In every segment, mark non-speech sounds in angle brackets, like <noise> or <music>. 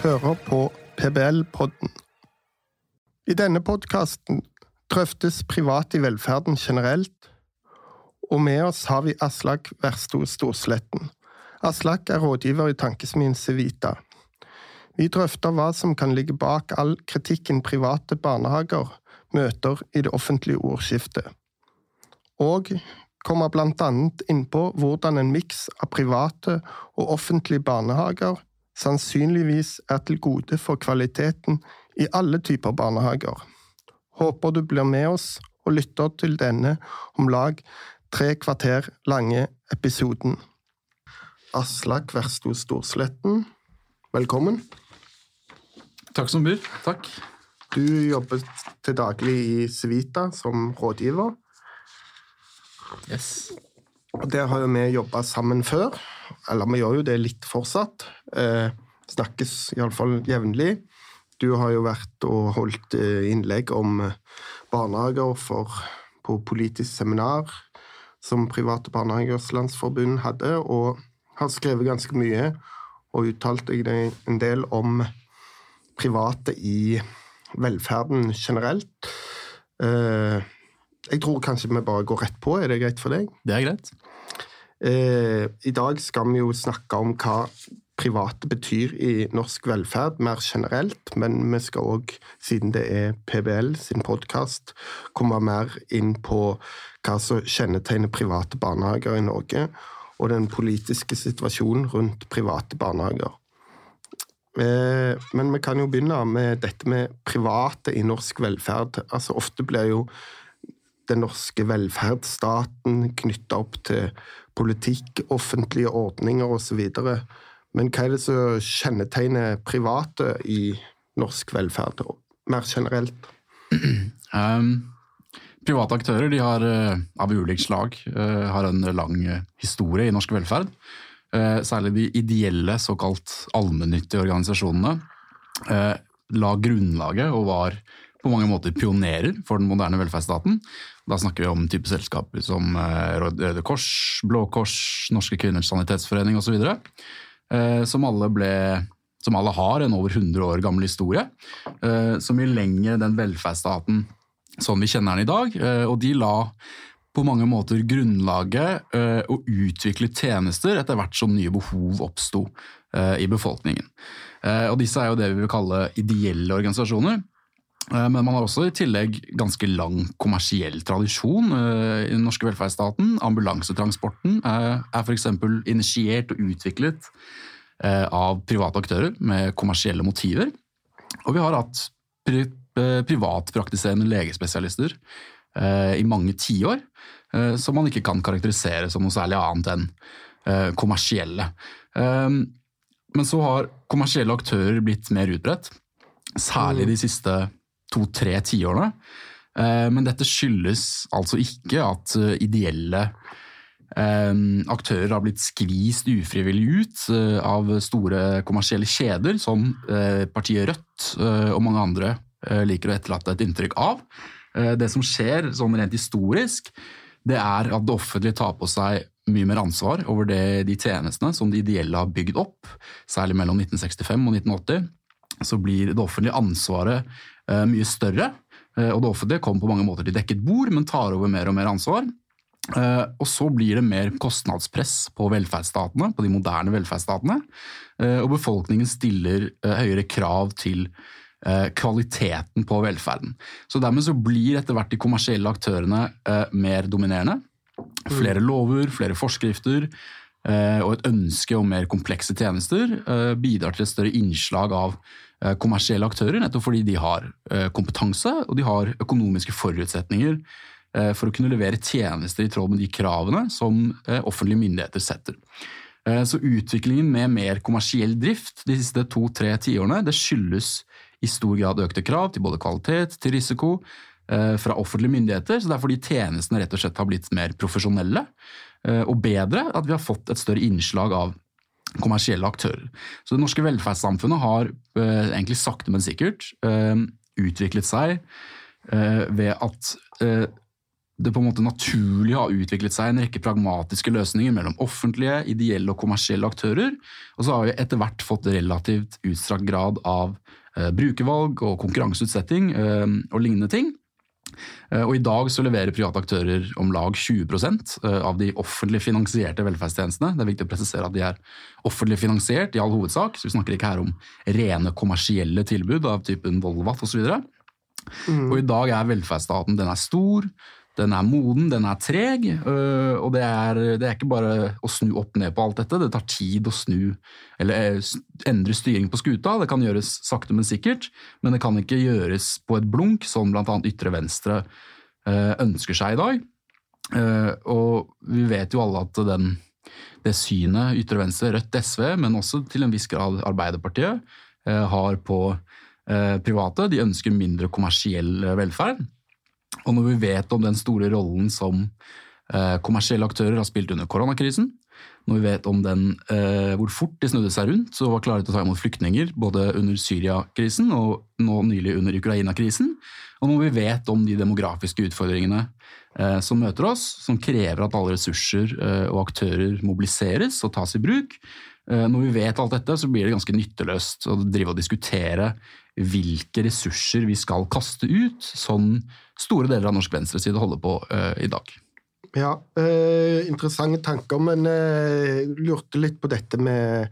hører på PBL-podden. I denne podkasten drøftes privat i velferden generelt, og med oss har vi Aslak Versto Storsletten. Aslak er rådgiver i tankesmien Civita. Vi drøfter hva som kan ligge bak all kritikken private barnehager møter i det offentlige ordskiftet, og kommer annet inn på hvordan en miks av private og offentlige barnehager sannsynligvis er til gode for kvaliteten i alle typer barnehager. Håper du blir med oss og lytter til denne om lag tre kvarter lange episoden. Aslak Versto Storsletten, velkommen. Takk som byr. Takk. Du jobber til daglig i Civita som rådgiver. Yes. Og Der har jo vi jobba sammen før. Eller vi gjør jo det litt fortsatt. Eh, snakkes iallfall jevnlig. Du har jo vært og holdt eh, innlegg om eh, barnehager for, på politisk seminar som Private Barnehagers Landsforbund hadde, og har skrevet ganske mye og uttalt deg en del om private i velferden generelt. Eh, jeg tror kanskje vi bare går rett på. Er det greit for deg? Det er greit. Eh, I dag skal vi jo snakke om hva private betyr i norsk velferd mer generelt, men vi skal òg, siden det er PBL sin podkast, komme mer inn på hva som kjennetegner private barnehager i Norge, og den politiske situasjonen rundt private barnehager. Eh, men vi kan jo begynne med dette med private i norsk velferd. Altså Ofte blir jo den norske velferdsstaten knytta opp til politikk, offentlige ordninger osv. Men hva er det som kjennetegner private i norsk velferd, mer generelt? Um, private aktører de har uh, av ulikt slag uh, har en lang historie i norsk velferd. Særlig de ideelle, såkalt allmennyttige organisasjonene la grunnlaget og var på mange måter pionerer for den moderne velferdsstaten. Da snakker vi om type selskaper som Røde Kors, Blå Kors, Norske Kvinners Sanitetsforening osv. Eh, som alle som alle har en over 100 år gammel historie, eh, som vil lenge den velferdsstaten sånn vi kjenner den i dag. Eh, og de la på mange måter grunnlaget og utvikle tjenester etter hvert som nye behov oppsto i befolkningen. Og disse er jo det vi vil kalle ideelle organisasjoner. Men man har også i tillegg ganske lang kommersiell tradisjon i den norske velferdsstaten. Ambulansetransporten er f.eks. initiert og utviklet Eh, av private aktører med kommersielle motiver. Og vi har hatt pri eh, privatpraktiserende legespesialister eh, i mange tiår, som man ikke kan karakterisere som noe særlig annet enn kommersielle. Men så har kommersielle aktører blitt mer utbredt, særlig de siste to-tre tiårene. Men dette skyldes altså ikke at ideelle Ehm, aktører har blitt skvist ufrivillig ut eh, av store kommersielle kjeder, som eh, partiet Rødt eh, og mange andre liker å etterlate et inntrykk av. Det som skjer sånn rent historisk, det er at det offentlige tar på seg mye mer ansvar over det, de tjenestene som de ideelle har bygd opp, særlig mellom 1965 og 1980. Så blir det offentlige ansvaret mye større, og det offentlige kommer på mange måter til dekket bord, men tar over mer og mer ansvar. Eh, og så blir det mer kostnadspress på velferdsstatene, på de moderne velferdsstatene. Eh, og befolkningen stiller eh, høyere krav til kvaliteten på velferden. Så dermed så blir etter hvert de kommersielle aktørene mer dominerende. Flere lover, flere forskrifter og et ønske om mer komplekse tjenester bidrar til et større innslag av kommersielle aktører, nettopp fordi de har kompetanse og de har økonomiske forutsetninger Eh, for å kunne levere tjenester i tråd med de kravene som eh, offentlige myndigheter setter. Eh, så utviklingen med mer kommersiell drift de siste to-tre tiårene det skyldes i stor grad økte krav til både kvalitet, til risiko, fra offentlige myndigheter. så Det er fordi tjenestene rett og slett har blitt mer profesjonelle og bedre. At vi har fått et større innslag av kommersielle aktører. Så det norske velferdssamfunnet har egentlig sakte, men sikkert utviklet seg ved at det på en måte naturlig har utviklet seg en rekke pragmatiske løsninger mellom offentlige, ideelle og kommersielle aktører. Og så har vi etter hvert fått relativt utstrakt grad av eh, brukervalg og konkurranseutsetting eh, og lignende ting. Eh, og I dag så leverer private aktører om lag 20 eh, av de offentlig finansierte velferdstjenestene. Det er viktig å presisere at de er offentlig finansiert i all hovedsak, så vi snakker ikke her om rene kommersielle tilbud av typen Volvat osv. Mm. Og I dag er velferdsstaten den er stor, den er moden, den er treg, øh, og det er, det er, ikke bare å snu opp ned på alt dette. Det tar tid å snu eller øh, endre styring på skuta. Det kan gjøres sakte, men sikkert, men det kan ikke gjøres på et blunk, som bl.a. ytre venstre øh, ønsker seg i dag. Og vi vet jo alle at den, det synet ytre venstre, Rødt, SV, men også til en viss grad Arbeiderpartiet, har på private, de ønsker mindre kommersiell velferd. Og når vi vet om den store rollen som eh, kommersielle aktører har spilt under koronakrisen, når vi vet om den, eh, hvor fort de snudde seg rundt og var klare til å ta imot flyktninger både under Syria-krisen og nå nylig under Ukraina-krisen, og når vi vet om de demografiske utfordringene eh, som møter oss, som krever at alle ressurser eh, og aktører mobiliseres og tas i bruk, når vi vet alt dette, så blir det ganske nytteløst å drive og diskutere hvilke ressurser vi skal kaste ut, sånn store deler av norsk venstreside holder på uh, i dag. Ja, eh, interessante tanker, men eh, lurte litt på dette med,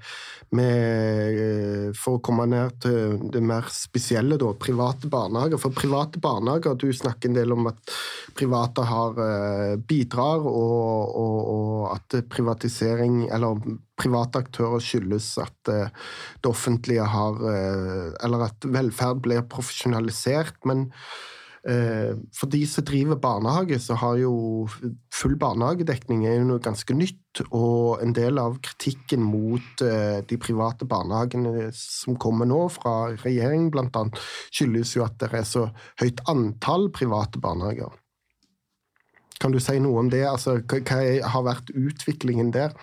med eh, For å komme ned til det mer spesielle, da, private barnehager. For private barnehager, du snakker en del om at private har eh, bidrar, og, og, og, at privatisering, eller private aktører skyldes at eh, det offentlige har eh, Eller at velferd blir profesjonalisert. men for de som driver barnehage, så har jo full barnehagedekning er jo noe ganske nytt. Og en del av kritikken mot eh, de private barnehagene som kommer nå, fra regjeringen bl.a., skyldes jo at det er så høyt antall private barnehager. Kan du si noe om det? Altså, hva har vært utviklingen der?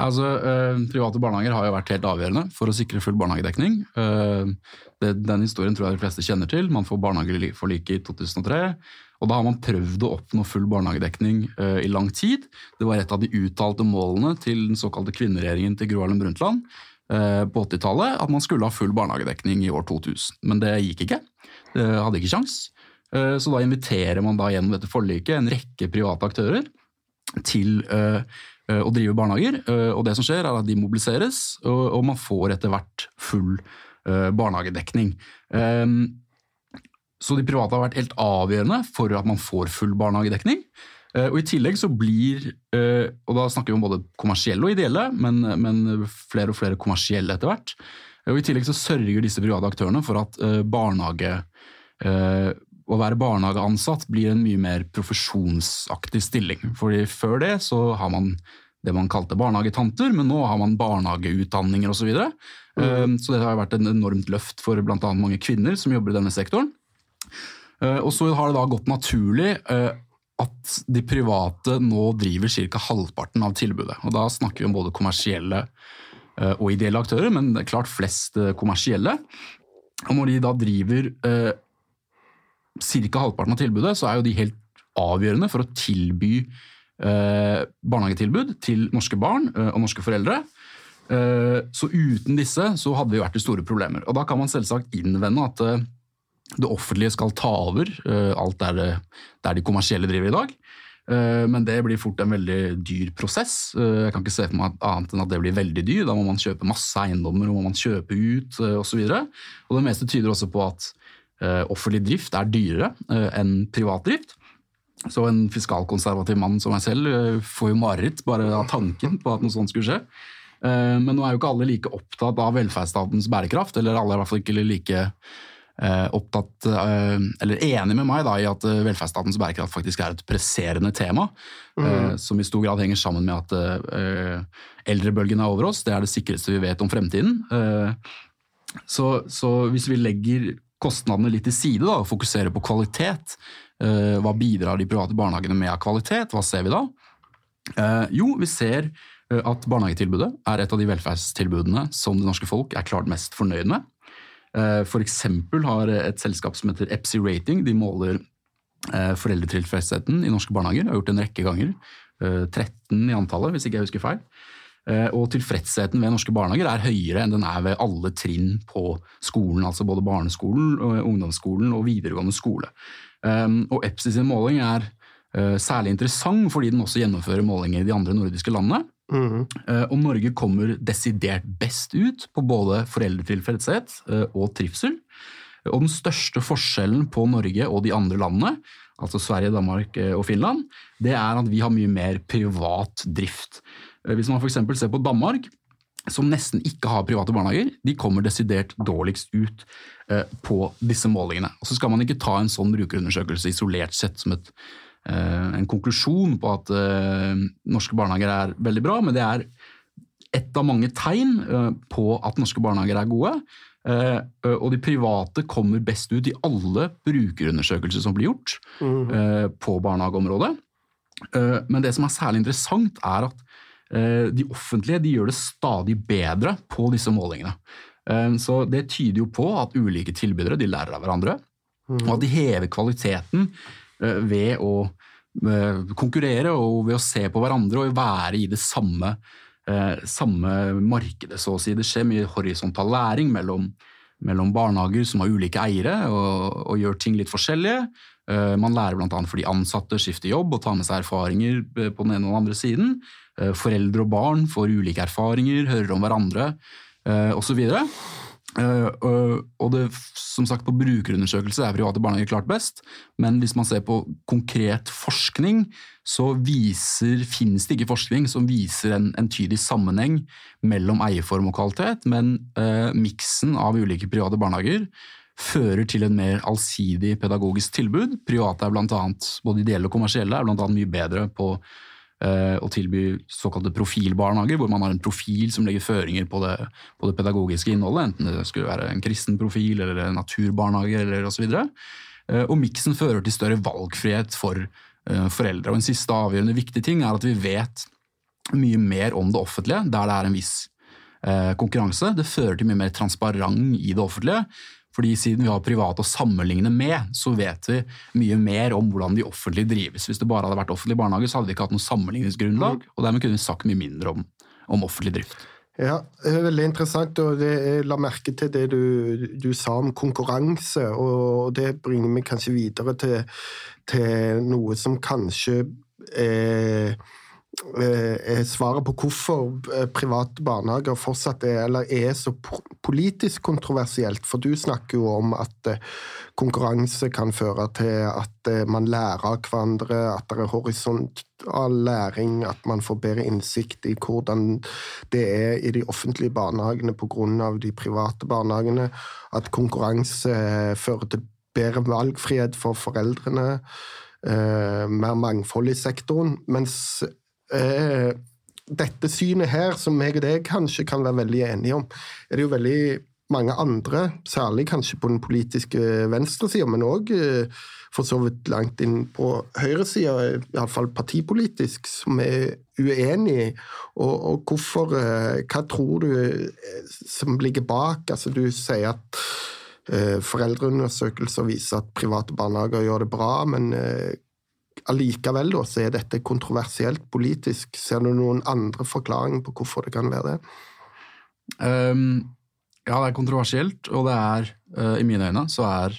Altså, eh, Private barnehager har jo vært helt avgjørende for å sikre full barnehagedekning. Eh, det, den historien tror jeg de fleste kjenner til. Man får barnehageforliket i 2003. Og da har man prøvd å oppnå full barnehagedekning eh, i lang tid. Det var et av de uttalte målene til den såkalte kvinneregjeringen til Gro Harlem Brundtland uh, på 80-tallet, at man skulle ha full barnehagedekning i år 2000. Men det gikk ikke. Det hadde ikke kjangs. Så da inviterer man da gjennom dette forliket en rekke private aktører til Eh, å drive barnehager. Eh, og det som skjer, er at de mobiliseres, og man får etter hvert full eh, barnehagedekning. Så de private har vært helt avgjørende for at man får full barnehagedekning. Og I tillegg så blir, og da snakker vi om både kommersielle og ideelle, men, men flere og flere kommersielle etter hvert. Og I tillegg så sørger disse private aktørene for at barnehage å være barnehageansatt blir en mye mer profesjonsaktig stilling. Fordi Før det så har man det man kalte barnehagetanter, men nå har man barnehageutdanninger osv. Så, videre. mm. Ehm, så det har vært en enormt løft for bl.a. mange kvinner som jobber i denne sektoren. Ehm, og så har det da gått naturlig eh, at de private nå driver ca. halvparten av tilbudet. Og da snakker vi om både kommersielle eh, og ideelle aktører, men det er klart flest eh, kommersielle. Og når de da driver ca. halvparten av tilbudet, så er jo de helt avgjørende for å tilby eh, barnehagetilbud til norske barn eh, og norske foreldre. Eh, så uten disse så hadde vi vært i store problemer. Og da kan man selvsagt innvende at eh, det offentlige skal ta over eh, alt der, der, de kommersielle driver i dag. Eh, men det blir fort en veldig dyr prosess. Jeg kan ikke se for meg annet enn at det blir veldig dyr. Da må man kjøpe masse eiendommer, og må man kjøpe ut osv. Det meste tyder også på at offentlig drift er dyrere eh, enn privat drift. Så en fiskalkonservativ mann som meg selv eh, får jo mareritt bare av tanken på at noe sånt skulle skje. Men nå er jo ikke alle like opptatt av velferdsstatens bærekraft, eller alle er i hvert fall ikke like opptatt, eller enig med meg da, i at velferdsstatens bærekraft faktisk er et presserende tema, mm. som i stor grad henger sammen med at eldrebølgen er over oss. Det er det sikreste vi vet om fremtiden. Så, så hvis vi legger kostnadene litt til side da, og fokusere på kvalitet. Uh, hva bidrar de private barnehagene med av kvalitet? Hva ser vi da? Uh, jo, vi ser uh, at barnehagetilbudet er et av de velferdstilbudene som det norske folk er klart mest fornøyd med. Eksempel har et selskap som heter Epsi Rating, de måler foreldretilfredsheten i norske barnehager. Jeg har gjort det en rekke ganger. 13 i antallet, hvis ikke jeg husker feil. Og tilfredsheten ved norske barnehager er høyere enn den er ved alle trinn på skolen, altså både barneskolen, ungdomsskolen og videregående skole. Og EPSI sin måling er særlig interessant fordi den også gjennomfører målinger i de andre nordiske landene. Mm. Og Norge kommer desidert best ut på både foreldretilfredshet eh, og trivsel. Og den største forskjellen på Norge og de andre landene, altså Sverige, Danmark eh, og Finland, det er at vi har mye mer privat drift. Hvis man f.eks. ser på Danmark, som nesten ikke har private barnehager, de kommer desidert dårligst ut på disse målingene. Og Så skal man ikke ta en sånn brukerundersøkelse isolert sett som et Eh, en konklusjon på at eh, norske barnehager er veldig bra, men det er ett av mange tegn eh, på at norske barnehager er gode. Og de private kommer best ut i alle brukerundersøkelser som blir gjort mm. på barnehageområdet. Men det som er særlig interessant, er at de offentlige de gjør det stadig bedre på disse målingene. Så det tyder jo på at ulike tilbydere de lærer av hverandre, mm. og at de hever kvaliteten Eh, ved å eh, konkurrere og ved å se på hverandre og være i det samme, eh, samme markedet, så å si. Det skjer mye horisontal læring mellom, mellom barnehager som har ulike eiere og, og, gjør ting litt forskjellige. Man lærer bl.a. fordi ansatte skifter jobb og tar med seg erfaringer på den ene og den andre siden. Foreldre og barn får ulike erfaringer, hører om hverandre osv. Og det, som sagt, På brukerundersøkelse er private barnehager klart best, men hvis man ser på konkret forskning, så viser, finnes det ikke forskning som viser en entydig sammenheng mellom eierform og kvalitet, men uh, miksen av ulike private barnehager fører til en mer allsidig pedagogisk tilbud. Private er blant annet, både ideelle og kommersielle er blant annet mye bedre på Eh, å tilby såkalte profilbarnehager, hvor man har en profil som legger føringer på det, på det, pedagogiske innholdet, enten det skulle være en kristen profil eller en naturbarnehage eller osv. Eh, og miksen fører til større valgfrihet for eh, foreldre. Og En siste avgjørende viktig ting er at vi vet mye mer om det offentlige, der det er en viss konkurranse. Det fører til mye mer transparent i det offentlige. Fordi Siden vi har private å sammenligne med, så vet vi mye mer om hvordan de offentlige drives. Hvis det bare hadde vært offentlig barnehage, så hadde vi ikke hatt noe sammenligningsgrunnlag. og Dermed kunne vi sagt mye mindre om, om offentlig drift. Ja, det er Veldig interessant. og det, Jeg la merke til det du, du, sa om konkurranse. og Det bringer meg kanskje videre til, til noe som kanskje Eh, svaret på hvorfor eh, private barnehager fortsatt er, eller er så politisk kontroversielt. For du snakker jo om at eh, konkurranse kan føre til at man lærer av hverandre, at det er horisontal læring, at man får bedre innsikt i hvordan det er i de offentlige barnehagene pga. de private barnehagene. At konkurranse fører til bedre valgfrihet for foreldrene. mer mangfold i sektoren. Mens eh, dette synet her, som jeg og deg kanskje kan være veldig enige om, er det jo veldig mange andre, særlig kanskje på den politiske venstresida, men òg eh, for så vidt langt inn på høyresida, iallfall partipolitisk, som er uenig. Og, og hvorfor eh, Hva tror du som ligger bak? Altså, du sier at foreldreundersøkelser viser at private barnehager gjør det bra, men allikevel da, så er dette kontroversielt politisk. Ser du noen andre forklaringer på hvorfor det kan være det? Um, ja, det er kontroversielt, og det er, uh, i mine øyne, så er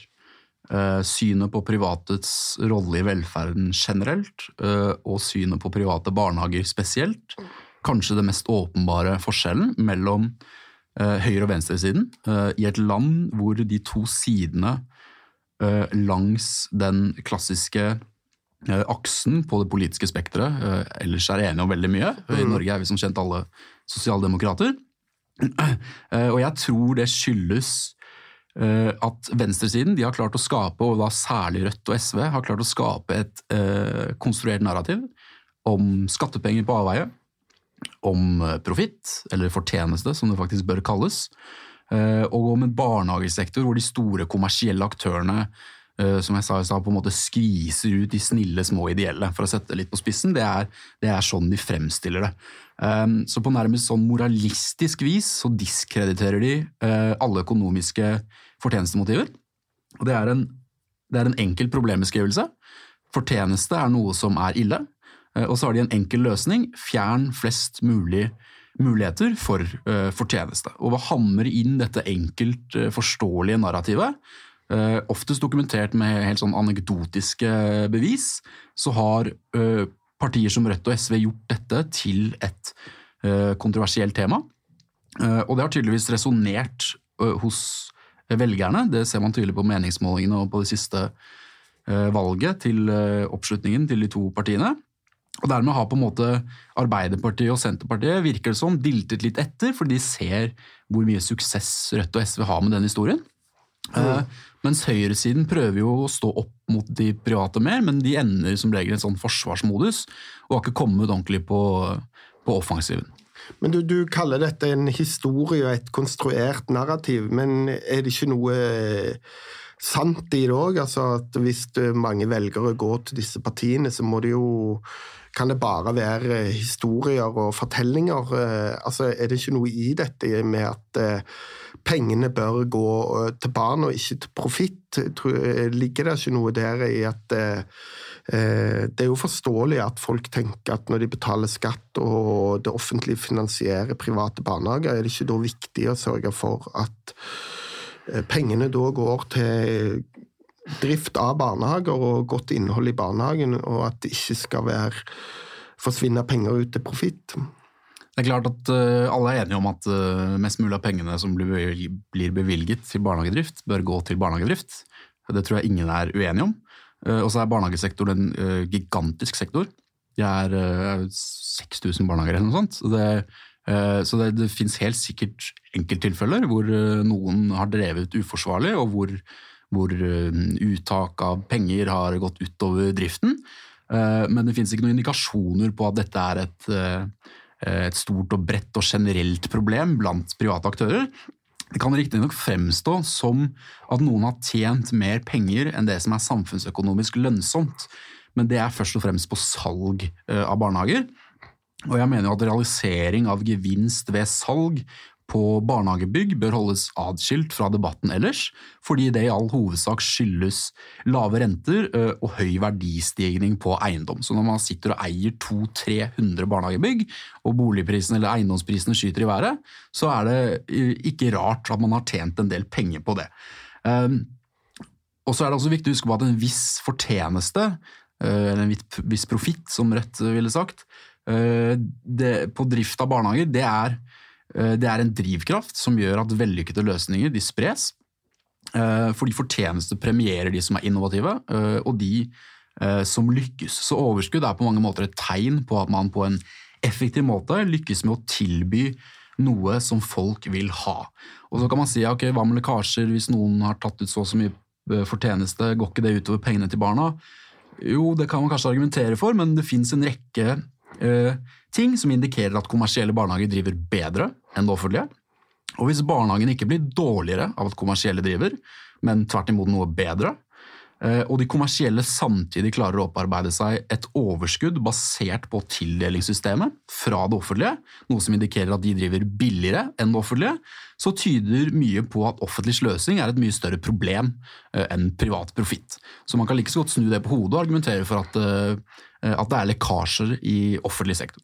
uh, synet på privatets rolle i velferden generelt, uh, og synet på private barnehager spesielt, kanskje det mest åpenbare forskjellen mellom høyre- og venstresiden i et land hvor de to sidene langs den klassiske aksen på det politiske spekteret eh, ellers er enige om veldig mye. I mm. Norge er vi som kjent alle sosialdemokrater. <clears throat> Eh, og jeg tror det skyldes at venstresiden de har klart å skape, og da særlig Rødt og SV, har klart å skape et konstruert narrativ om skattepenger på avveie, om profitt, eller fortjeneste som det faktisk bør kalles, og om en barnehagesektor hvor de store kommersielle aktørene Eh, som jeg sa i stad, på en måte skviser ut de snille, små ideelle, for å sette det litt på spissen. Det er, det er sånn de fremstiller det. Um, så på nærmest sånn moralistisk vis så diskrediterer de uh, alle økonomiske fortjenestemotiver. Og det er, en, Det er en enkel problembeskrivelse. Fortjeneste er noe som er ille. Eh, og så har de en enkel løsning. Fjern flest mulig muligheter for fortjeneste. Og å hamre inn dette enkelt forståelige narrativet, uh, oftest dokumentert med helt sånn anekdotiske bevis, så har partier som Rødt og SV gjort dette til et kontroversielt tema. og det har tydeligvis resonnert hos velgerne. Det ser man tydelig på meningsmålingene og på det siste valget til oppslutningen til de to partiene. Og Dermed har på en måte Arbeiderpartiet og Senterpartiet virker det som diltet litt etter, for de ser hvor mye suksess Rødt og SV har med den historien. Uh, mens høyresiden prøver jo å stå opp mot de private mer, men de ender som regel i en sånn forsvarsmodus og har ikke kommet ordentlig på, på offensiven. Men du, du, kaller dette en historie og et konstruert narrativ, men er det ikke noe sant i det òg? Altså at hvis mange velgere går til disse partiene, så må det jo kan det bare være historier og fortellinger? Eh, altså, er det ikke noe i dette med at eh, pengene bør gå eh, til barn og ikke til profitt? Ligger det ikke noe der i at det er jo forståelig at folk tenker at når de betaler skatt og det offentlige finansierer private barnehager, er det ikke da viktig å sørge for at pengene da går til drift av barnehager og godt innhold i barnehagen, og at det ikke skal være forsvinne penger ut til profitt. Det er klart at uh, alle er enige om at uh, mest mulig av pengene som blir, blir bevilget til barnehagedrift, bør gå til barnehagedrift. Det tror jeg ingen er uenige om. Uh, og så er barnehagesektoren en gigantisk sektor. Det er 6000 barnehager eller noe sånt. Så det, så det, det finnes helt sikkert enkelttilfeller hvor noen har drevet uforsvarlig, og hvor hvor uttak av penger har gått utover driften. Men det finnes ikke noen indikasjoner på at dette er et, et stort og bredt og generelt problem blant private aktører. Det kan riktignok fremstå som at noen har tjent mer penger enn det som er samfunnsøkonomisk lønnsomt, men det er først og fremst på salg av barnehager. Og jeg mener jo at realisering av gevinst ved salg på barnehagebygg bør holdes adskilt fra debatten ellers, fordi det i all hovedsak skyldes lave renter og høy verdistigning på eiendom. Så når man sitter og eier 200-300 barnehagebygg, og boligprisene eller eiendomsprisene skyter i været, så er det ikke rart at man har tjent en del penger på det. Og så er det også viktig å huske på at en viss fortjeneste, eller en viss profitt, som Rødt ville sagt, på drift av barnehager, det er det er en drivkraft som gjør at vellykkede løsninger de spres. for fordi fortjeneste premierer de som er innovative, eh, og de som lykkes. Så overskudd er på mange måter et tegn på at man på en effektiv måte lykkes med å tilby noe som folk vil ha. Og så kan man si ok, hva med lekkasjer hvis noen har tatt ut så og så mye fortjeneste, går ikke det utover pengene til barna? Jo, det kan man kanskje argumentere for, men det fins en rekke eh, ting som indikerer at kommersielle barnehager driver bedre enn det offentlige. Og hvis barnehagen ikke blir dårligere av at kommersielle driver, men tvert imot noe bedre, eh, og de kommersielle samtidig klarer å opparbeide seg et overskudd basert på tildelingssystemet fra det offentlige, noe som indikerer at de driver billigere enn det offentlige, så tyder mye på at offentlig sløsing er et mye større problem eh, enn privat profitt. Så man kan like så godt snu det på hodet og argumentere for at, eh, at det er lekkasjer i offentlig sektor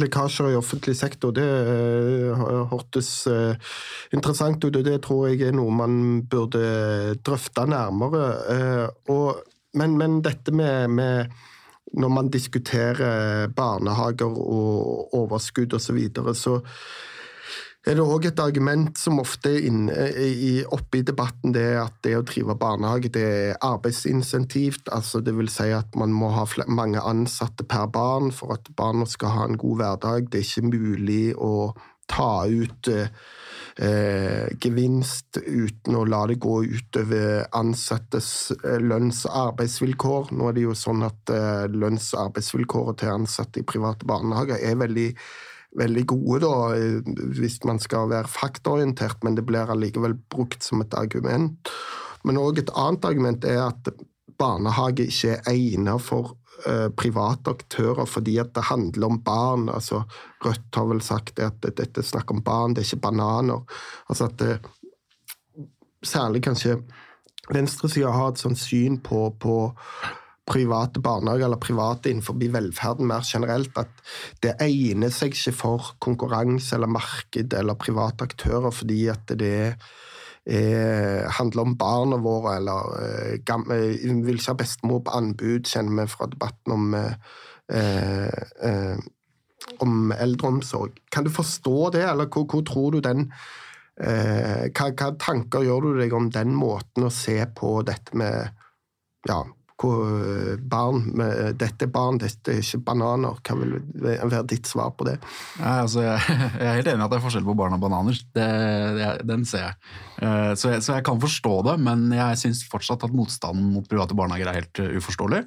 lekkasjer i offentlig sektor, det uh, hørtes uh, interessant ut, og det tror jeg er noe man burde drøfte nærmere. Uh, og, men, men, dette med, med, Når man diskuterer barnehager og overskudd osv., så, videre, så er det òg et argument som ofte er oppe i debatten, det er at det å drive barnehage det er arbeidsinsentivt. altså Det vil si at man må ha mange ansatte per barn for at barna skal ha en god hverdag. Det er ikke mulig å ta ut eh, gevinst uten å la det gå utover ansattes eh, lønns- og arbeidsvilkår. Nå er det jo sånn at eh, lønns- og arbeidsvilkåret til ansatte i private barnehager er veldig veldig gode, da, hvis man skal være faktaorientert, men det blir allikevel brukt som et argument. Men òg et annet argument er at barnehage ikke er egnet for uh, private aktører fordi at det handler om barn. Altså, Rødt har vel sagt at dette er snakk om barn, det er ikke bananer. Altså at det, Særlig kanskje venstresida har et sånt syn på, på private barnehager eller private innenfor velferden mer generelt, at det egner seg ikke for konkurranse eller marked eller private aktører fordi at det er, handler om barna våre, eller eh, gamle, vil ikke ha bestemor på anbud, kjenner vi fra debatten om eh, eh, om eldreomsorg. Kan du forstå det, eller hvor, hvor tror du den eh, hva, hva, tanker gjør du deg om den måten å se på dette med ja, barn med, Dette er barn, dette er ikke bananer. Hva vil være ditt svar på det? Nei, altså, jeg, <laughs> jeg, er helt enig i at det er forskjell på barn og bananer. Det, det, den ser jeg. Uh, så, jeg. så, jeg. kan forstå det, men jeg syns fortsatt at motstanden mot private barnehager er helt uforståelig.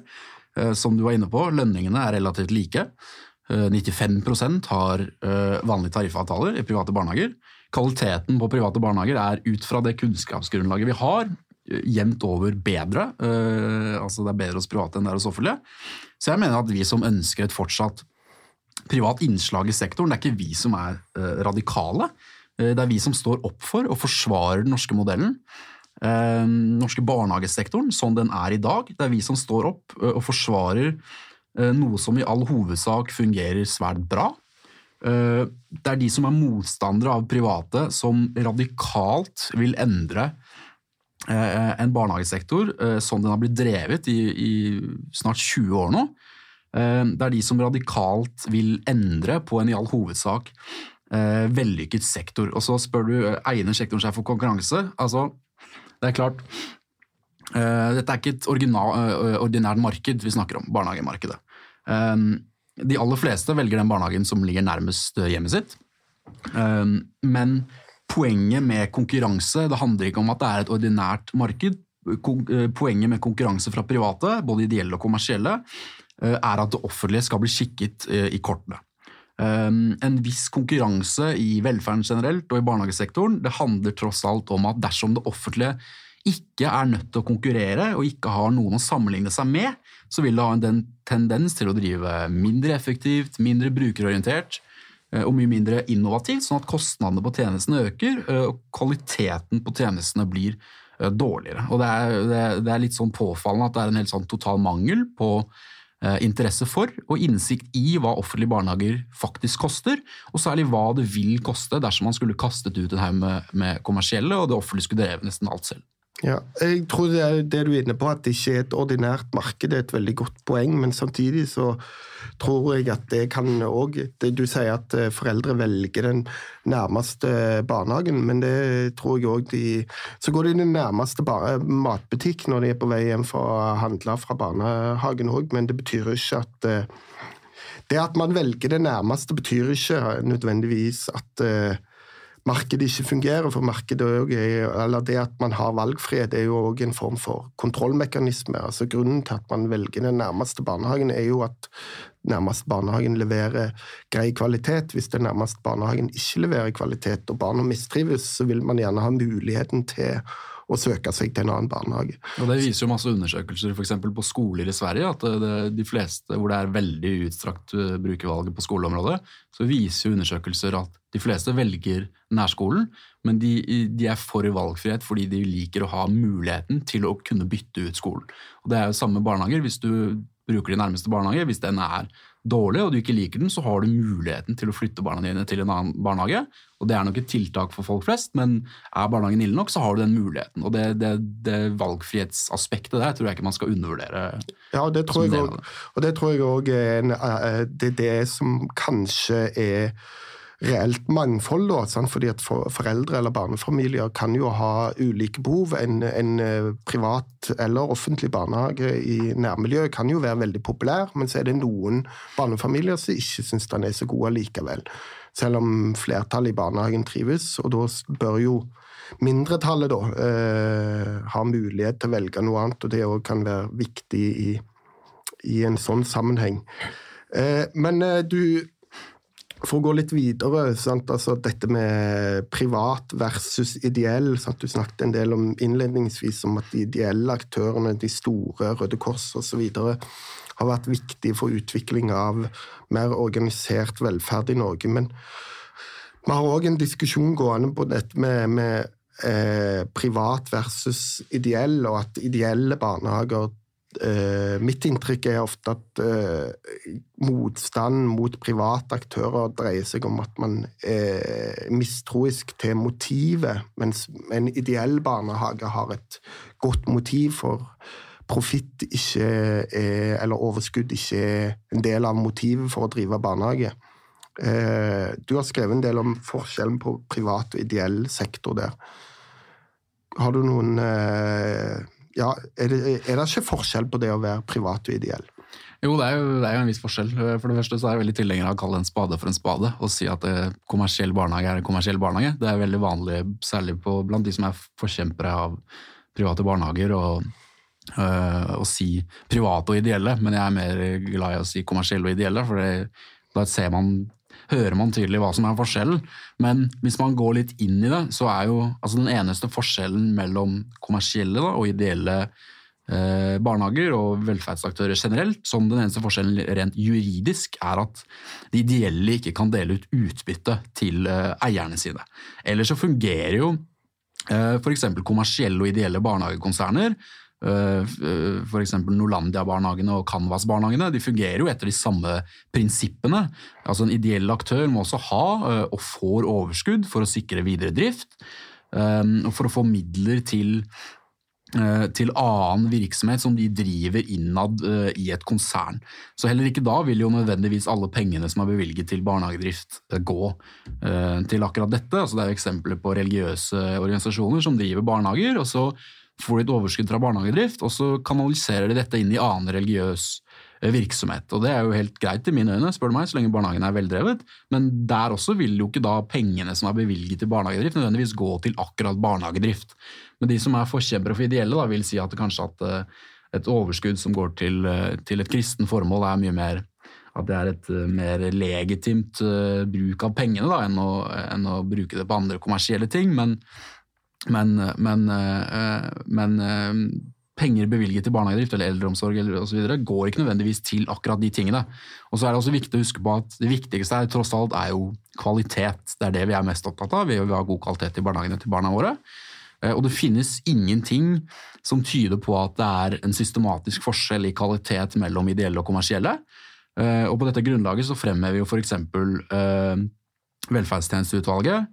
Som du var inne på, lønningene er relativt like. 95% har vanlige tariffavtaler i private barnehager. Kvaliteten på private barnehager er ut fra det kunnskapsgrunnlaget vi har, jevnt over bedre. Uh, altså det er bedre hos private enn det er hos offentlige. Så jeg mener at vi som ønsker et fortsatt privat innslag i sektoren, det er ikke vi som er uh, radikale. Uh, det er vi som står opp for og forsvarer den norske modellen. Den norske barnehagesektoren sånn den er i dag. Det er vi som står opp og forsvarer noe som i all hovedsak fungerer svært bra. Det er de som er motstandere av private, som radikalt vil endre en barnehagesektor sånn den har blitt drevet i, i snart 20 år nå. Eh, det er de som radikalt vil endre på en i all hovedsak vellykket sektor. Og så spør du egner sektoren seg for konkurranse. Altså, det er klart Dette er ikke et ordinært marked vi snakker om, barnehagemarkedet. De aller fleste velger den barnehagen som ligger nærmest hjemmet sitt. Men poenget med konkurranse det handler ikke om at det er et ordinært marked. Eh, poenget med konkurranse fra private, både ideelle og kommersielle, eh, er at det offentlige skal bli kikket eh, i kortene. En viss konkurranse i velferden generelt og i barnehagesektoren det handler tross alt om at dersom det offentlige ikke er nødt til å konkurrere og ikke har noen å sammenligne seg med, så vil det ha en tendens til å drive mindre effektivt, mindre brukerorientert, og mye mindre innovativt, sånn at kostnadene på tjenestene øker eh, og kvaliteten på tjenestene blir eh, dårligere. Og det er, det er litt sånn påfallende at det er en helt sånn total mangel på interesse for og innsikt i hva offentlige barnehager faktisk koster, og særlig hva det vil koste dersom man skulle kastet ut en haug med, med kommersielle og det offentlige skulle drevet nesten alt selv. Ja, jeg tror det, er det du er inne på, at det ikke er et ordinært marked, det er et veldig godt poeng. Men samtidig så tror jeg at det kan òg Du sier at eh, foreldre velger den nærmeste barnehagen, men det tror jeg òg de Så går de i den nærmeste matbutikk når de er på vei hjem for å handle fra barnehagen òg, men det betyr ikke at eh, Det at man velger det nærmeste, betyr ikke nødvendigvis at eh, markedet ikke fungerer. For markedet er, eller det at man har valgfrihet, er jo òg en form for kontrollmekanisme. Altså Grunnen til at man velger den nærmeste barnehagen, er jo at nærmeste barnehagen leverer grei kvalitet. Hvis den nærmeste barnehagen ikke leverer kvalitet, og barna mistrives, så vil man gjerne ha muligheten til å søke seg til en annen barnehage. Og Det viser jo masse undersøkelser f.eks. på skoler i Sverige, at det, de fleste hvor det er veldig utstrakt eh, brukervalg på skoleområdet, så viser jo undersøkelser at de fleste velger nærskolen, men de, de, er for valgfrihet fordi de liker å ha muligheten til å kunne bytte ut skolen. Og Det er jo samme barnehager. Hvis du bruker de nærmeste barnehage, hvis den er dårlig og du ikke liker den, så har du muligheten til å flytte barna dine til en annen barnehage. Og Det er nok et tiltak for folk flest, men er barnehagen ille nok, så har du den muligheten. Og Det, det, det valgfrihetsaspektet der tror jeg ikke man skal undervurdere. Ja, det tror jeg også, og det tror jeg òg er eh, det, det som kanskje er reelt mangfold. Da, sant? fordi at for, Foreldre eller barnefamilier kan jo ha ulike behov. En, en, eh, privat eller offentlig barnehage i nærmiljøet kan jo være veldig populær, men så er det noen barnefamilier som ikke syns den er så god allikevel. Selv om flertallet i barnehagen trives, og da bør jo mindretallet da eh, ha mulighet til å velge noe annet, og det òg kan være viktig i, i en sånn sammenheng. Eh, men eh, du for å gå litt videre, altså dette med privat versus ideell. Sant? Du snakket en del om innledningsvis om at de ideelle aktørene, de store, Røde Kors osv., har vært viktige for utvikling av mer organisert velferd i Norge. Men vi har òg en diskusjon gående på dette med, med eh, privat versus ideell, og at ideelle barnehager eh, Mitt inntrykk er ofte at eh, motstand mot private aktører dreier seg om at man er mistroisk til motivet, mens en ideell barnehage har et godt motiv for profitt ikke er, eller overskudd ikke er en del av motivet for å drive barnehage. Eh, du har skrevet en del om forskjellen på privat og ideell sektor der. Har du noen eh, ja, er det, er det, ikke forskjell på det å være privat og ideell? Jo, det er jo, det er jo en viss forskjell. For det første så er jeg veldig tilhenger av å kalle en spade for en spade, og si at eh, kommersiell barnehage er en kommersiell barnehage. Det er veldig vanlig, særlig på, blant de som er forkjempere av private barnehager, og, øh, å si private og ideelle, men jeg er mer glad i å si kommersielle og ideelle, for det, da ser man hører man tydelig hva som er forskjellen. Men hvis man går litt inn i det, så er jo altså den eneste forskjellen mellom kommersielle da, og ideelle eh, barnehager og velferdsaktører generelt, som den eneste forskjellen rent juridisk, er at de ideelle ikke kan dele ut utbytte til eh, eierne sine. Ellers så fungerer jo eh, f.eks. kommersielle og ideelle barnehagekonserner Eh, eh, F.eks. Norlandia-barnehagene og Canvas-barnehagene de fungerer jo etter de samme prinsippene. Altså En ideell aktør må også ha, eh, og får overskudd for å sikre videre drift. Og for å få midler til, til annen virksomhet som de driver innad i et konsern. Så heller ikke da vil jo nødvendigvis alle pengene som er bevilget til barnehagedrift gå til akkurat dette. Altså det er jo eksempler på religiøse organisasjoner som driver barnehager. og så får de et overskudd fra barnehagedrift, og så kanaliserer de dette inn i annen religiøs eh, virksomhet. Og Det er jo helt greit i mine øyne, spør du meg, så lenge barnehagen er veldrevet. Men der også vil jo ikke da pengene som er bevilget til barnehagedrift, nødvendigvis gå til akkurat barnehagedrift. Men de som er forkjempere for ideelle, da, vil si at kanskje at eh, et overskudd som går til, eh, til et kristen formål, er mye mer at det er et mer legitimt bruk av pengene da, enn å, enn å bruke det på andre kommersielle ting. Men, men, men, eh, men eh, penger bevilget til barnehagedrift eller eldreomsorg eller videre, går ikke nødvendigvis til akkurat de tingene. Og så er Det også viktig å huske på at det viktigste er, tross alt er jo kvalitet. Det er det vi er mest opptatt av. Vi vil ha god kvalitet i barnehagene til barna våre. Eh, og det finnes ingenting som tyder på at det er en systematisk forskjell i kvalitet mellom ideelle og kommersielle. Og på dette grunnlaget så fremhever jo f.eks. Velferdstjenesteutvalget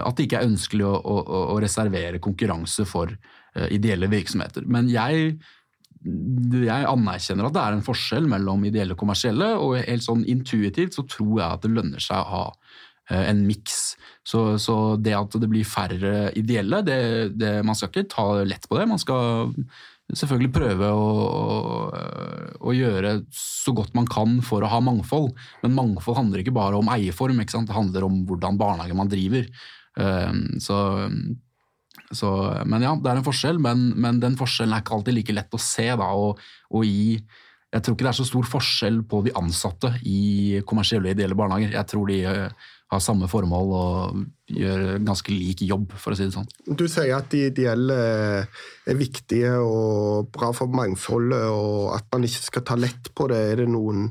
at det ikke er ønskelig å, å, å reservere konkurranse for uh, ideelle virksomheter. Men jeg, jeg, anerkjenner at det er en forskjell mellom ideelle og kommersielle, og helt sånn intuitivt så tror jeg at det lønner seg å ha uh, en miks. Så, så, det at det blir færre ideelle, det, det, man skal ikke ta lett på det. Man skal selvfølgelig prøve å, å, å, gjøre så godt man kan for å ha mangfold. Men mangfold handler ikke bare om eierform, det handler om hvordan barnehage man driver. Ehm, så, så, men ja, det er en forskjell, men, men, den forskjellen er ikke alltid like lett å se. Da, og, og i, jeg tror ikke det er så stor forskjell på de ansatte i kommersielle og ideelle barnehager. Jeg tror de har samme formål og gjør ganske lik jobb, for å si det sånn. Du sier at de ideelle er viktige og bra for mangfoldet, og at man ikke skal ta lett på det. Er det noen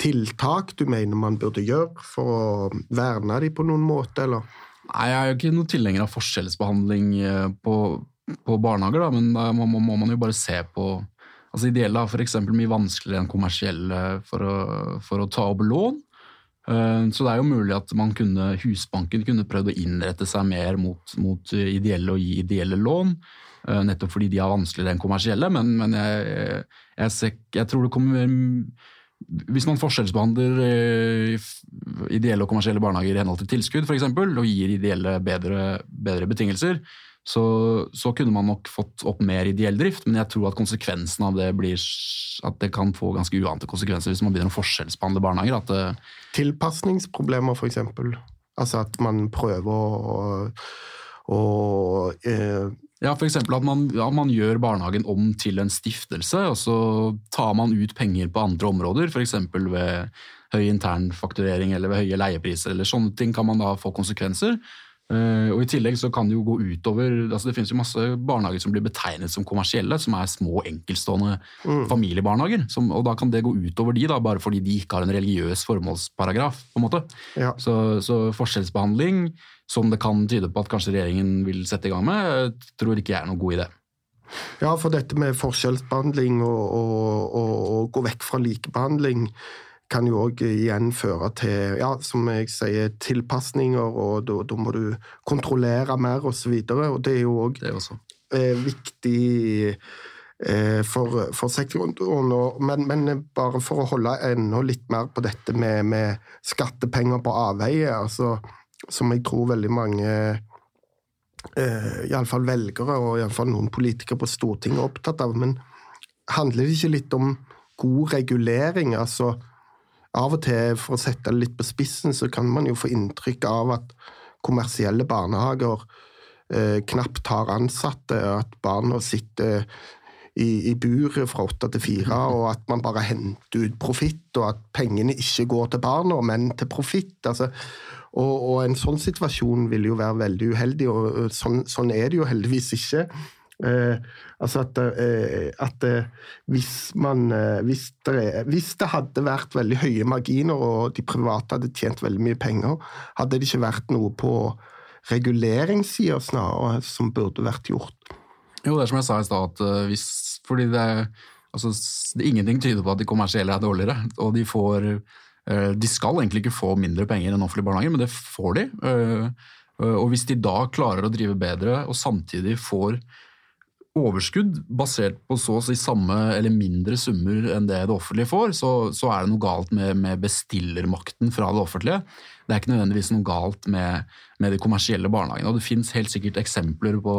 tiltak du mener man burde gjøre for å verne dem på noen måte, eller? Nei, jeg er jo ikke noen tilhenger av forskjellsbehandling eh, på, på barnehager, da, men da må, må, må, man jo bare se på Altså Ideelle har f.eks. mye vanskeligere enn kommersielle for å, for å ta opp lån. Eh, så det er jo mulig at kunne, Husbanken kunne prøvd å innrette seg mer mot, mot ideelle og gi ideelle lån. Eh, nettopp fordi de har vanskeligere enn kommersielle. Men, men jeg, jeg, ser, jeg, tror det kommer Hvis man forskjellsbehandler eh, ideelle og kommersielle barnehager i henhold til tilskudd eksempel, og gir ideelle bedre, bedre betingelser, så, så, kunne man nok fått opp mer ideell drift, men jeg tror at konsekvensen av det blir at det kan få ganske uante konsekvenser hvis man begynner å forskjellsbehandle barnehager. At det Tilpasningsproblemer, f.eks. Altså at man prøver å, å eh... Ja, f.eks. At, man, at man gjør barnehagen om til en stiftelse, og så tar man ut penger på andre områder, f.eks. ved høy internfakturering eller ved høye leiepriser eller sånne ting kan man da få konsekvenser. Uh, og I tillegg så kan det jo gå utover altså Det finnes jo masse barnehager som blir betegnet som kommersielle, som er små, enkeltstående mm. familiebarnehager. Som, og Da kan det gå utover de, da, bare fordi de ikke har en religiøs formålsparagraf. på en måte. Ja. Så, så, forskjellsbehandling, som det kan tyde på at kanskje regjeringen vil sette i gang med, tror ikke jeg er noen god idé. Ja, for dette med forskjellsbehandling og, og, og, og gå vekk fra likebehandling kan jo òg igjen føre til, ja, som jeg sier, tilpasninger, og da må du kontrollere mer osv. Det er jo òg eh, viktig eh, for, for, sektoren. Men, men, bare for å holde enda litt mer på dette med, med skattepenger på avveie, altså, som jeg tror veldig mange eh, iallfall velgere og iallfall noen politikere på Stortinget er opptatt av. Men handler det ikke litt om god regulering? altså av og til, for å sette det litt på spissen, så kan man jo få inntrykk av at kommersielle barnehager eh, knapt har ansatte, at barna sitter i, i buret fra åtte til fire, <laughs> og at man bare henter ut profitt, og at pengene ikke går til barna, men til profitt. Altså, og, og, en sånn situasjon vil jo være veldig uheldig, og sånn, sånn er det jo heldigvis ikke. Eh, altså at, eh, at eh, hvis, man, hvis, det, hvis, det, hadde vært veldig høye marginer og de private hadde tjent veldig mye penger, hadde det ikke vært noe på reguleringssida snarere som burde vært gjort. Jo, det er som jeg sa i stad, hvis Fordi det, altså, ingenting tyder på at de kommersielle er dårligere. Og de får De skal egentlig ikke få mindre penger enn offentlige barnehager, men det får de. Og hvis de da klarer å drive bedre og samtidig får overskudd basert på så å si samme eller mindre summer enn det det offentlige får, så, så er det noe galt med, med, bestillermakten fra det offentlige. Det er ikke nødvendigvis noe galt med, med de kommersielle barnehagene. Og det finnes helt sikkert eksempler på,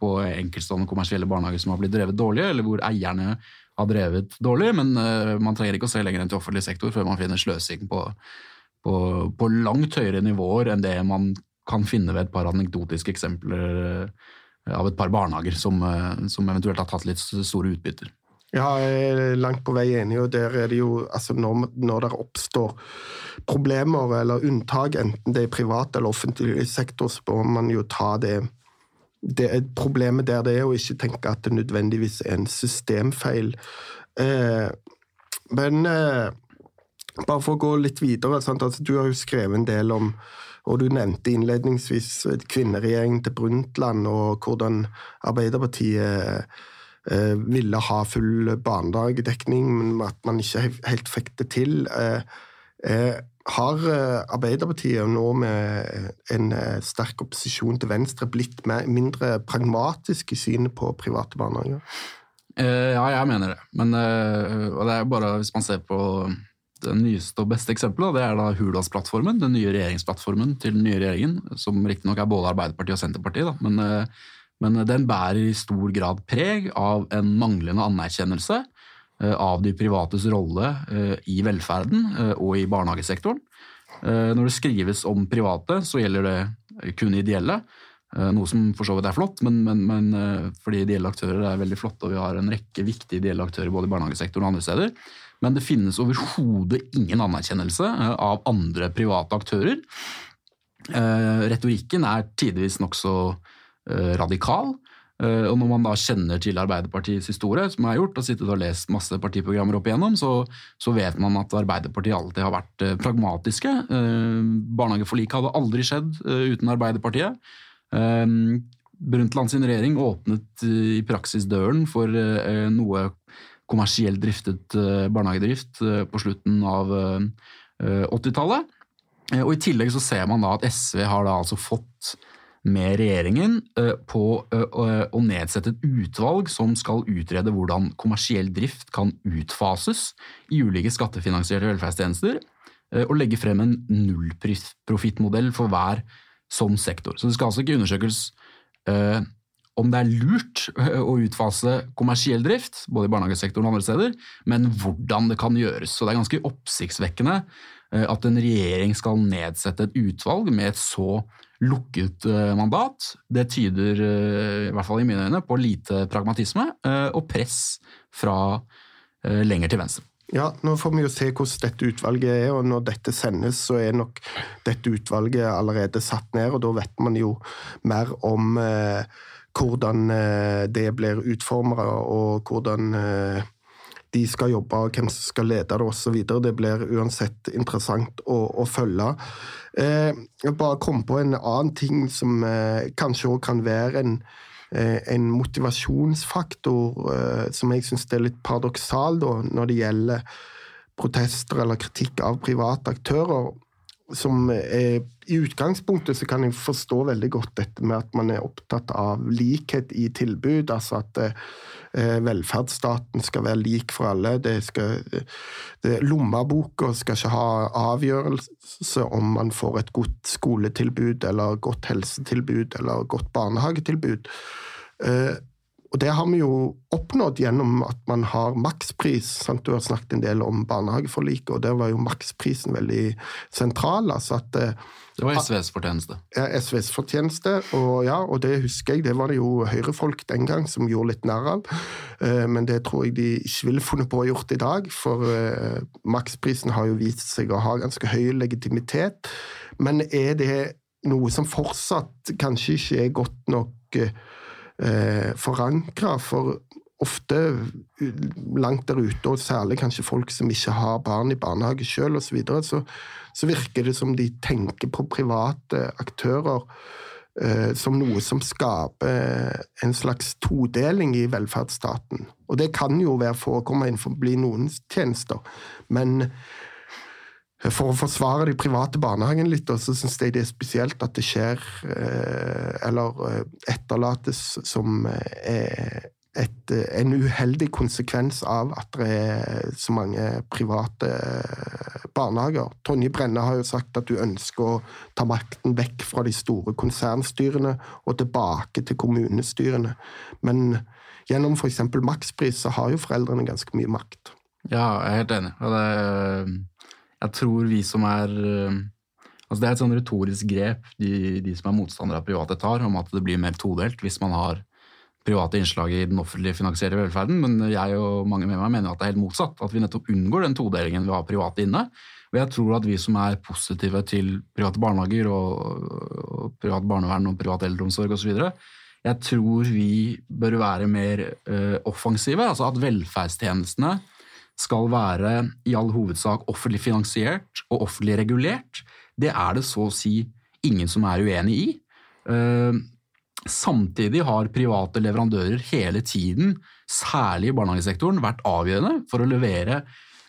på enkeltstående kommersielle barnehager som har blitt drevet dårlig, eller hvor eierne har drevet dårlig, men uh, man trenger ikke å se lenger enn til offentlig sektor før man finner sløsing på, på, på langt høyere nivåer enn det man kan finne ved et par anekdotiske eksempler av et par barnehager som, eh, som, eventuelt har tatt litt store utbytter. Ja, jeg er langt på vei enig. og der er det jo, altså når, når det oppstår problemer eller unntak, enten det er privat eller offentlig sektor, så må man jo ta det, det problemet der det er, og ikke tenke at det nødvendigvis er en systemfeil. Eh, men eh, bare for å gå litt videre, altså, du har jo skrevet en del om og du nevnte innledningsvis kvinneregjeringen til Brundtland, og hvordan Arbeiderpartiet eh, ville ha full barnehagedekning, men at man ikke helt fikk det til. Eh, eh, har Arbeiderpartiet nå med en sterk opposisjon til Venstre blitt mindre pragmatisk i synet på private barnehager? Ja, jeg mener det. Men og det er bare hvis man ser på nyeste og beste eksempelet det er da Hurdalsplattformen, den nye regjeringsplattformen til den nye regjeringen, som riktignok er både Arbeiderpartiet og Senterpartiet, da, men, eh, men, den bærer i stor grad preg av en manglende anerkjennelse eh, av de privates rolle eh, i velferden og i barnehagesektoren. Når det skrives om private, så gjelder det kun ideelle. Noe som for så vidt er flott, men, men, men, fordi ideelle aktører er veldig flotte, og vi har en rekke viktige ideelle aktører både i barnehagesektoren og andre steder. Men det finnes overhodet ingen anerkjennelse eh, av andre private aktører. Eh, retorikken er tidvis nokså eh, radikal. Og når man da kjenner til Arbeiderpartiets historie, som jeg har gjort, og sittet og lest masse partiprogrammer opp igjennom, så, så vet man at Arbeiderpartiet alltid har vært pragmatiske. Barnehageforliket hadde aldri skjedd uten Arbeiderpartiet. Brundtland sin regjering åpnet i praksis døren for noe kommersielt driftet eh, barnehagedrift eh, på slutten av 80-tallet. Eh, og I tillegg så ser man da at SV har da altså fått med regjeringen på å nedsette et utvalg som skal utrede hvordan kommersiell drift kan utfases i ulike skattefinansierte velferdstjenester, og legge frem en nullprofittmodell for hver sånn sektor. Så det skal altså ikke undersøkes om det er lurt å utfase kommersiell drift, både i barnehagesektoren og andre steder, men hvordan det kan gjøres. Så det er ganske oppsiktsvekkende eh, at en regjering skal nedsette et utvalg med et så lukket eh, mandat. Det tyder, eh, i hvert fall i mine øyne, på lite pragmatisme og press fra lenger til venstre. Ja, nå får vi jo se hvordan dette utvalget er, og når dette sendes, så er nok dette utvalget allerede satt ned, og da vet man jo mer om eh, hvordan eh, det blir utformet, og hvordan eh, de skal jobbe, og hvem som skal lede det osv. Det blir uansett interessant å, å følge. Eh, jeg bare kom på en annen ting som eh, kanskje òg kan være en en motivasjonsfaktor eh, som jeg syns er litt paradoksal da, når det gjelder protester eller kritikk av private aktører. Som er, I utgangspunktet så kan jeg forstå veldig godt dette med at man er opptatt av likhet i tilbud. Altså at eh, velferdsstaten skal være lik for alle. Det skal, lommeboka skal ikke ha avgjørelse om man får et godt skoletilbud eller godt helsetilbud eller godt barnehagetilbud. Eh, og det har vi jo oppnådd gjennom at man har makspris. Sant? Du har snakket en del om barnehageforliket, og der var jo maksprisen veldig sentral. altså at eh, det var SVs fortjeneste. Ja, SVs fortjeneste, og, ja, og det husker jeg. Det var det jo høyrefolk den gang som gjorde litt narr av. Eh, men det tror jeg de ikke ville funnet på å gjort i dag, for maksprisen har jo vist seg å ha ganske høy legitimitet. Men er det noe som fortsatt kanskje ikke er godt nok eh, forankra. For ofte langt der ute, og særlig kanskje folk som ikke har barn i barnehage sjøl osv., så, videre, så så virker det som de tenker på private aktører eh, som noe som skaper en slags todeling i velferdsstaten. Og det kan jo være forekomme innenfor noen tjenester, men for å forsvare de private barnehagene litt, så syns jeg det er spesielt at det skjer, eh, eller eh, etterlates som eh, et, en uheldig konsekvens av at det er så mange private barnehager. Tonje Brenne har jo sagt at du ønsker å ta makten vekk fra de store konsernstyrene og tilbake til kommunestyrene. Men gjennom f.eks. makspris så har jo foreldrene ganske mye makt. Ja, jeg er helt enig. Og det jeg tror vi som er eh, altså Det er et sånn retorisk grep de, de som er motstandere av private tar, om at det blir mer todelt hvis man har private innslag i den offentlig finansierte velferden. Men jeg og mange med meg mener at det er helt motsatt. At vi nettopp unngår den todelingen ved å ha private inne. Og jeg tror at vi som er positive til private barnehager og, og privat barnevern og privat eldreomsorg osv., jeg tror vi bør være mer uh, offensive. Altså at velferdstjenestene skal være i all hovedsak offentlig finansiert og offentlig regulert, det er det så å si ingen som er uenig i. Eh, samtidig har private leverandører hele tiden, særlig i barnehagesektoren, vært avgjørende for å levere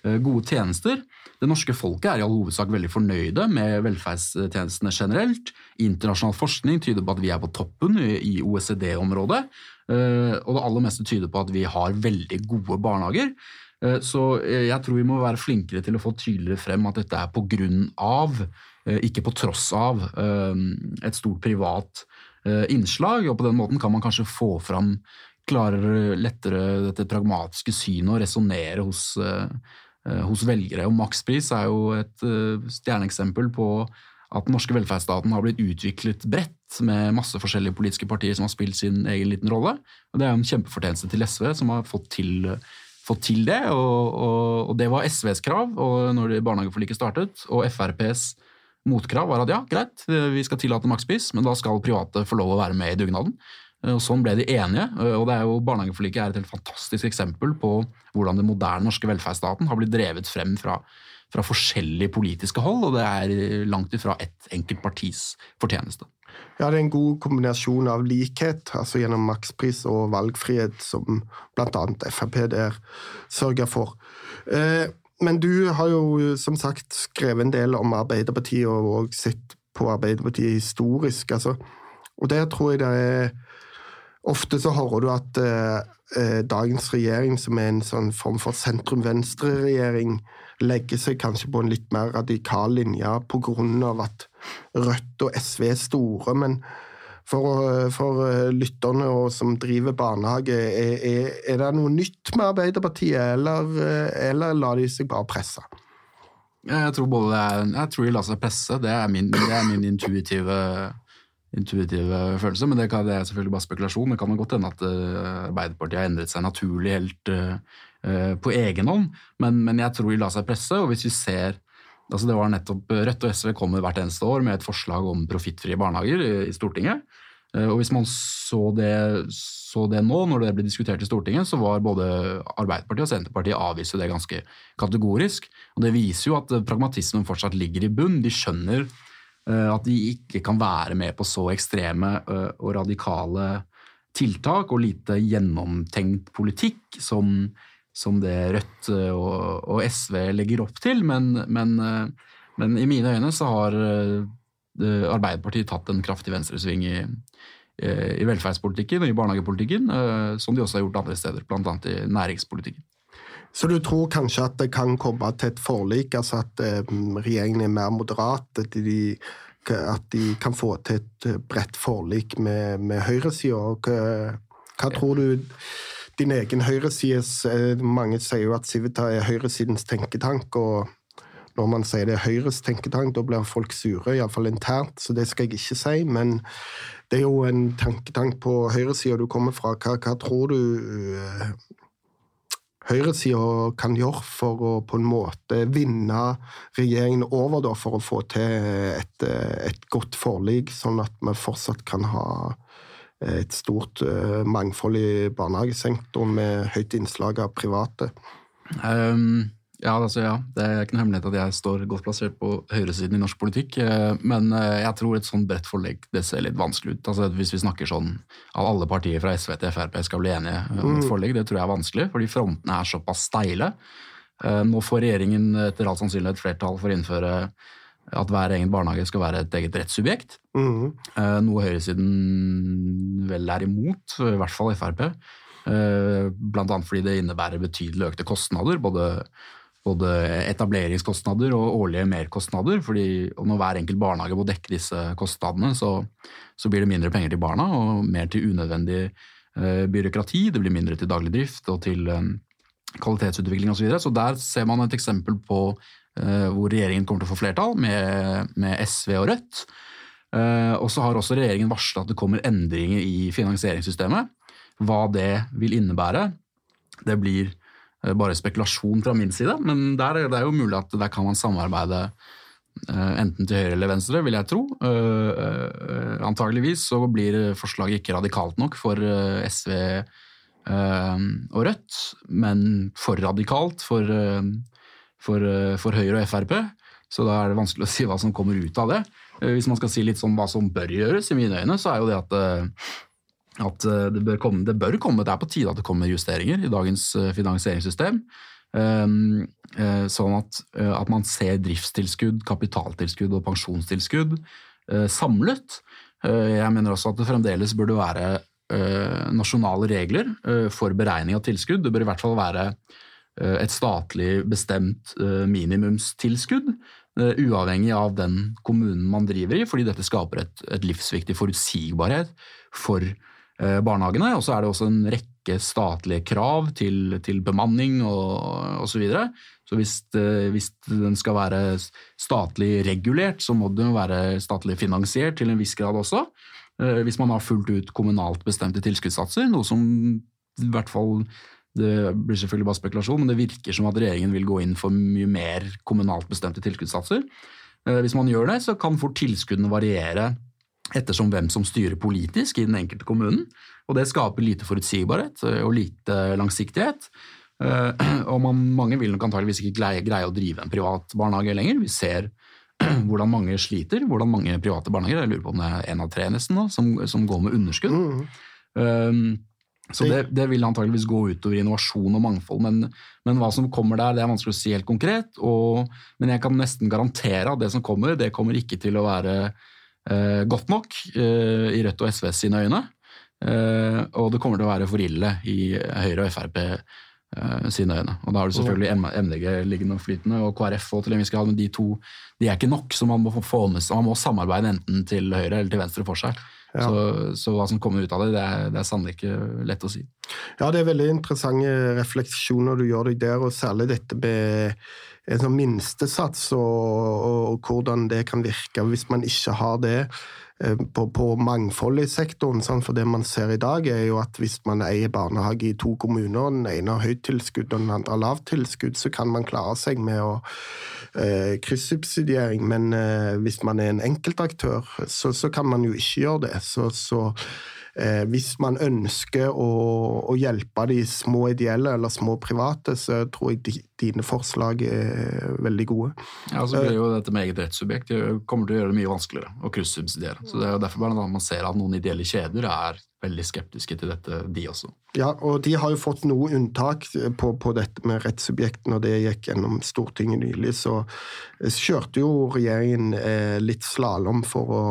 eh, gode tjenester. Det norske folket er i all hovedsak veldig fornøyde med velferdstjenestene generelt. Internasjonal forskning tyder på at vi er på toppen i OECD-området. Eh, og det aller meste tyder på at vi har veldig gode barnehager. Eh, så jeg tror vi må være flinkere til å få tydeligere frem at dette er på grunn av, ikke på tross av, et stort privat innslag. Og på den måten kan man kanskje få fram klarere, lettere dette pragmatiske synet og resonnere hos, hos velgere. Og makspris er jo et stjerneeksempel på at den norske velferdsstaten har blitt utviklet bredt med masse forskjellige politiske partier som har spilt sin egen liten rolle. Og Det er jo en kjempefortjeneste til SV, som har fått til fått til det, og, og, og det var SVs krav og når barnehageforliket startet. Og FrPs motkrav var at ja, greit, vi skal tillate makspris, men da skal private få lov å være med i dugnaden. Og Sånn ble de enige. og det er jo Barnehageforliket er et helt fantastisk eksempel på hvordan den moderne norske velferdsstaten har blitt drevet frem fra, fra forskjellige politiske hold, og det er langt ifra ett enkelt partis fortjeneste. Ja, det er en god kombinasjon av likhet, altså gjennom makspris og valgfrihet, som bl.a. Frp der sørger for. Eh, men du har jo som sagt skrevet en del om Arbeiderpartiet og sett på Arbeiderpartiet historisk. Altså. Og der tror jeg det er Ofte så hører du at eh, eh dagens regjering, som er en sånn form for sentrum-venstre-regjering, legger seg kanskje på en litt mer radikal linje pga. at Rødt og SV er store. Men for, for lytterne og som driver barnehage, er, er, er, det noe nytt med Arbeiderpartiet, eller, eller lar de seg bare presse? Jeg tror både jeg tror de lar seg presse. Det er min, det er min intuitive, intuitive, følelse. Men det, kan, det, er selvfølgelig bare spekulasjon. Det kan godt hende at Arbeiderpartiet har endret seg naturlig helt på egen hånd, men, men, jeg tror de lar seg presse. og hvis vi ser altså det var nettopp Rødt og SV kommer hvert eneste år med et forslag om profittfrie barnehager i, i Stortinget. Eh, og Hvis man så det, så det, nå, når det ble diskutert i Stortinget, så var både Arbeiderpartiet og Senterpartiet avviste det ganske kategorisk. Og Det viser jo at pragmatismen fortsatt ligger i bunn. De skjønner eh, at de ikke kan være med på så ekstreme eh, og radikale tiltak og lite gjennomtenkt politikk som, som det Rødt og, og, SV legger opp til. Men, men, men i mine øyne så har Arbeiderpartiet tatt en kraftig venstresving i, i velferdspolitikken og i barnehagepolitikken, eh, som de også har gjort andre steder, bl.a. i næringspolitikken. Så du tror kanskje at det kan komme til et forlik, altså at eh, regjeringen er mer moderat? At de, at de kan få til et eh, bredt forlik med, med høyresida? Hva, hva tror du din egen høyresides Mange sier jo at Civita er høyresidens tenketank. og når man sier det er Høyres tenketank, da blir folk sure, iallfall internt, så det skal jeg ikke si. Men det er jo en tenketank på høyresida du kommer fra. Hva, hva tror du uh, høyresida kan gjøre for å på en måte vinne regjeringen over, da, for å få til et, et godt forlik, sånn at vi fortsatt kan ha et stort uh, mangfold i barnehagesektoren med høyt innslag av private? Um ja, altså, ja, Det er ikke noe hemmelighet at jeg står godt plassert på høyresiden i norsk politikk. Eh, men eh, jeg tror et sånn bredt forlegg det ser litt vanskelig ut. Altså, hvis vi snakker sånn at alle partier fra SV til Frp skal bli enige om et mm. forlegg, det tror jeg er vanskelig, fordi frontene er såpass steile. Eh, nå får regjeringen etter all sannsynlighet flertall for å innføre at hver egen barnehage skal være et eget rettssubjekt. Mm. Noe høyresiden vel er imot, i hvert fall Frp. Blant annet fordi det innebærer betydelig økte kostnader. både både etableringskostnader og årlige merkostnader. fordi Når hver enkelt barnehage må dekke disse kostnadene, så, så, blir det mindre penger til barna og mer til unødvendig eh, byråkrati. Det blir mindre til daglig drift og til eh, kvalitetsutvikling osv. Så, videre. så der ser man et eksempel på uh, hvor regjeringen kommer til å få flertall, med, med SV og Rødt. Uh, og så har også regjeringen varsla at det kommer endringer i finansieringssystemet. Hva det vil innebære, det blir uh, bare spekulasjon fra min side, men der, det er jo mulig at der kan man samarbeide enten til høyre eller venstre, vil jeg tro. Antageligvis så blir forslaget ikke radikalt nok for SV og Rødt, men for radikalt for, for, for, Høyre og Frp. Så da er det vanskelig å si hva som kommer ut av det. Hvis man skal si litt sånn hva som bør gjøres, i mine øyne, så er jo det at at eh, det bør, komme, det bør komme, det er på tide at det kommer justeringer i dagens eh, finansieringssystem. Eh, sånn at, at man ser driftstilskudd, kapitaltilskudd og pensjonstilskudd samlet. Jeg mener også at det fremdeles burde være nasjonale regler for beregning av tilskudd. Det bør i hvert fall være et statlig bestemt minimumstilskudd, uavhengig av den kommunen man driver i, fordi dette skaper et, et livsviktig forutsigbarhet for Eh, barnehagene. Og så er det også en rekke statlige krav til, til bemanning og osv. Så, videre. så hvis, hvis, den skal være statlig regulert, så må den være statlig finansiert til en viss grad også. Eh, hvis man har fullt ut kommunalt bestemte tilskuddssatser, noe som i hvert fall det blir selvfølgelig bare spekulasjon, men det virker som at regjeringen vil gå inn for mye mer kommunalt bestemte tilskuddssatser. Eh, hvis man gjør det, så kan fort tilskuddene variere ettersom hvem som styrer politisk i den enkelte kommunen. Og det skaper lite forutsigbarhet eh, og lite langsiktighet. <clears throat> Og man, mange vil nok antageligvis ikke greie, greie, å drive en privat barnehage lenger. Vi ser <clears throat> hvordan mange sliter, hvordan mange private barnehager, jeg lurer på om det er én av tre nesten da, som, som går med underskudd. Mm. Um, så det, det, vil antageligvis gå utover innovasjon og mangfold, men, men, hva som kommer der, det er vanskelig å si helt konkret. Og, men jeg kan nesten garantere at det som kommer, det kommer ikke til å være uh, godt nok uh, i Rødt og SVs sine øyne. Uh, og det kommer til å være for ille i Høyre og Frp sine øyne. Og Da har du selvfølgelig MDG liggende og flytende, og KrF og til en viss grad, men de to de er ikke nok, så man må, få med, man må samarbeide enten til høyre eller til venstre for seg. Ja. Så, så, hva som kommer ut av det, det er, det er, sannelig ikke lett å si. Ja, det er veldig interessante refleksjoner du gjør deg der, og særlig dette med en sånn minstesats, og, og, hvordan det kan virke hvis man ikke har det Eh, på, på mangfold i sektoren. Sant? for det man ser i dag, er jo at hvis man eier barnehage i to kommuner, den ene har høyt tilskudd og den andre lavt tilskudd, så kan man klare seg med å eh, kryssubsidiering. Men eh, hvis man er en enkeltaktør, så, så, kan man jo ikke gjøre det. Så, så Eh, hvis man ønsker å, å, hjelpe de små ideelle eller små private, så tror jeg de, dine forslag er veldig gode. Ja, så blir jo dette med eget rettssubjekt det kommer til å gjøre det mye vanskeligere å kryssubsidiere. Så Det er jo derfor bare man ser at noen ideelle kjeder er veldig skeptiske til dette, de også. Ja, og de har jo fått noe unntak på, på dette med rettssubjekt når det gikk gjennom Stortinget nylig. Så, så kjørte jo regjeringen eh, litt slalåm for å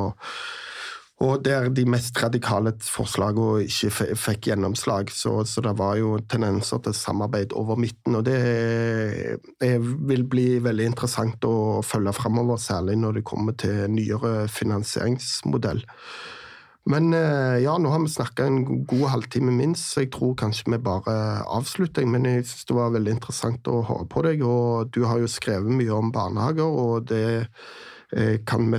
og der de mest radikale forslagene ikke fikk gjennomslag. Så, så, det var jo tendenser til samarbeid over midten. Og det er, vil bli veldig interessant å følge framover, særlig når det kommer til nyere finansieringsmodell. Men eh, ja, nå har vi snakka en god halvtime minst, så jeg tror kanskje vi bare avslutter. Men jeg syns det var veldig interessant å høre på deg, og du har jo skrevet mye om barnehager, og det Eh, kan, vi,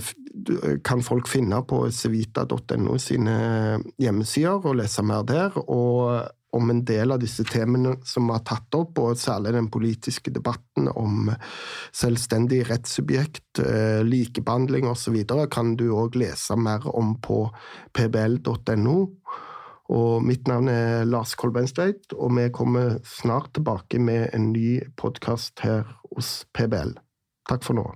kan, folk finne på civita.no sine hjemmesider og lese mer der. Og om en del av disse temaene som vi har tatt opp, og særlig den politiske debatten om selvstendig rettssubjekt, eh, likebehandling osv., kan du òg lese mer om på pbl.no. Og mitt navn er Lars Kolbeinstveit, og vi kommer snart tilbake med en ny podkast her hos PBL. Takk for nå.